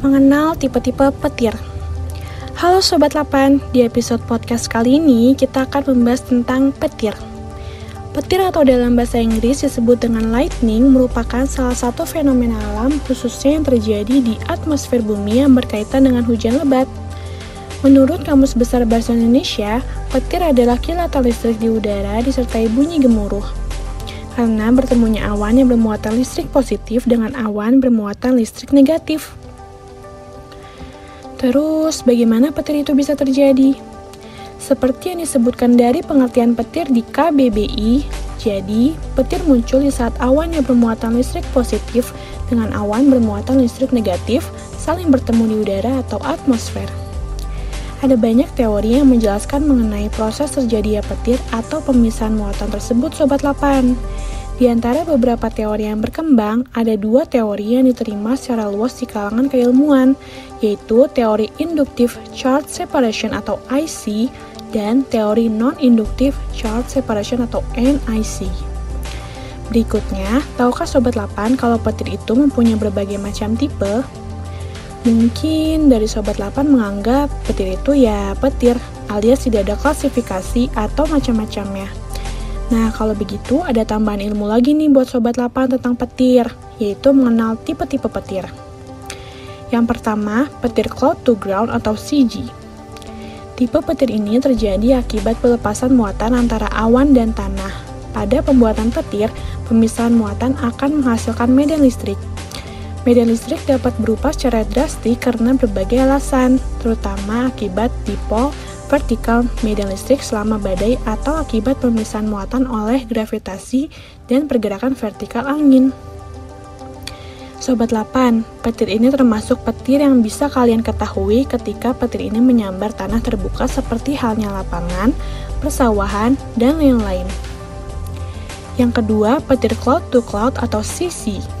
mengenal tipe-tipe petir. Halo Sobat 8, di episode podcast kali ini kita akan membahas tentang petir. Petir atau dalam bahasa Inggris disebut dengan lightning merupakan salah satu fenomena alam khususnya yang terjadi di atmosfer bumi yang berkaitan dengan hujan lebat. Menurut Kamus Besar Bahasa Indonesia, petir adalah kilatan listrik di udara disertai bunyi gemuruh karena bertemunya awan yang bermuatan listrik positif dengan awan bermuatan listrik negatif. Terus, bagaimana petir itu bisa terjadi? Seperti yang disebutkan dari pengertian petir di KBBI, jadi petir muncul di saat awan yang bermuatan listrik positif dengan awan bermuatan listrik negatif saling bertemu di udara atau atmosfer. Ada banyak teori yang menjelaskan mengenai proses terjadinya petir atau pemisahan muatan tersebut Sobat 8. Di antara beberapa teori yang berkembang, ada dua teori yang diterima secara luas di kalangan keilmuan, yaitu teori Inductive Charge Separation atau IC dan teori Non-Inductive Charge Separation atau NIC. Berikutnya, tahukah Sobat 8 kalau petir itu mempunyai berbagai macam tipe? Mungkin dari Sobat 8 menganggap petir itu ya petir, alias tidak ada klasifikasi atau macam-macamnya. Nah, kalau begitu ada tambahan ilmu lagi nih buat Sobat 8 tentang petir, yaitu mengenal tipe-tipe petir. Yang pertama, petir cloud to ground atau CG. Tipe petir ini terjadi akibat pelepasan muatan antara awan dan tanah. Pada pembuatan petir, pemisahan muatan akan menghasilkan medan listrik Medan listrik dapat berubah secara drastik karena berbagai alasan, terutama akibat dipol vertikal medan listrik selama badai atau akibat pemisahan muatan oleh gravitasi dan pergerakan vertikal angin. Sobat 8, petir ini termasuk petir yang bisa kalian ketahui ketika petir ini menyambar tanah terbuka seperti halnya lapangan, persawahan, dan lain-lain. Yang kedua, petir cloud to cloud atau CC.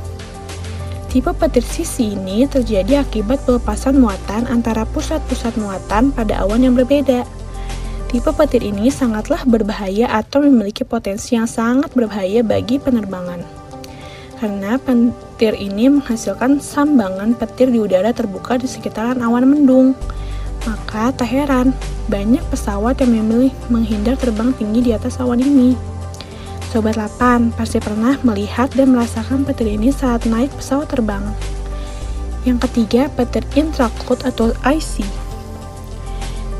Tipe petir sisi ini terjadi akibat pelepasan muatan antara pusat-pusat muatan pada awan yang berbeda. Tipe petir ini sangatlah berbahaya atau memiliki potensi yang sangat berbahaya bagi penerbangan. Karena petir ini menghasilkan sambangan petir di udara terbuka di sekitaran awan mendung. Maka tak heran, banyak pesawat yang memilih menghindar terbang tinggi di atas awan ini. Sobat 8 pasti pernah melihat dan merasakan petir ini saat naik pesawat terbang. Yang ketiga, petir intracloud atau IC.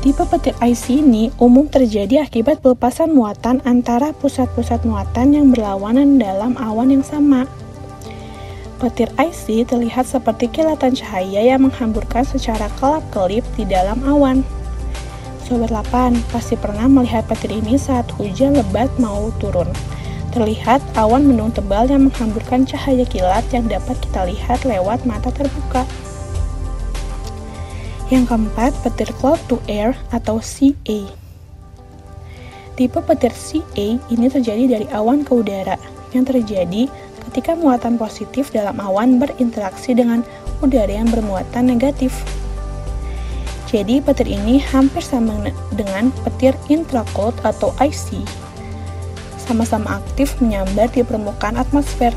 Tipe petir IC ini umum terjadi akibat pelepasan muatan antara pusat-pusat muatan yang berlawanan dalam awan yang sama. Petir IC terlihat seperti kilatan cahaya yang menghamburkan secara kelap-kelip di dalam awan. Sobat 8 pasti pernah melihat petir ini saat hujan lebat mau turun. Terlihat awan mendung tebal yang menghamburkan cahaya kilat yang dapat kita lihat lewat mata terbuka. Yang keempat, petir cloud to air atau CA. Tipe petir CA ini terjadi dari awan ke udara yang terjadi ketika muatan positif dalam awan berinteraksi dengan udara yang bermuatan negatif. Jadi petir ini hampir sama dengan petir intracloud atau IC sama-sama aktif menyambar di permukaan atmosfer.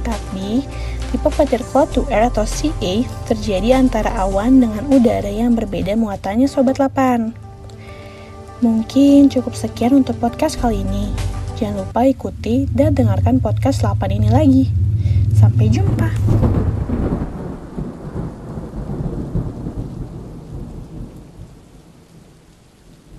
Tapi, tipe cloud to air atau CA terjadi antara awan dengan udara yang berbeda muatannya Sobat 8. Mungkin cukup sekian untuk podcast kali ini. Jangan lupa ikuti dan dengarkan podcast 8 ini lagi. Sampai jumpa.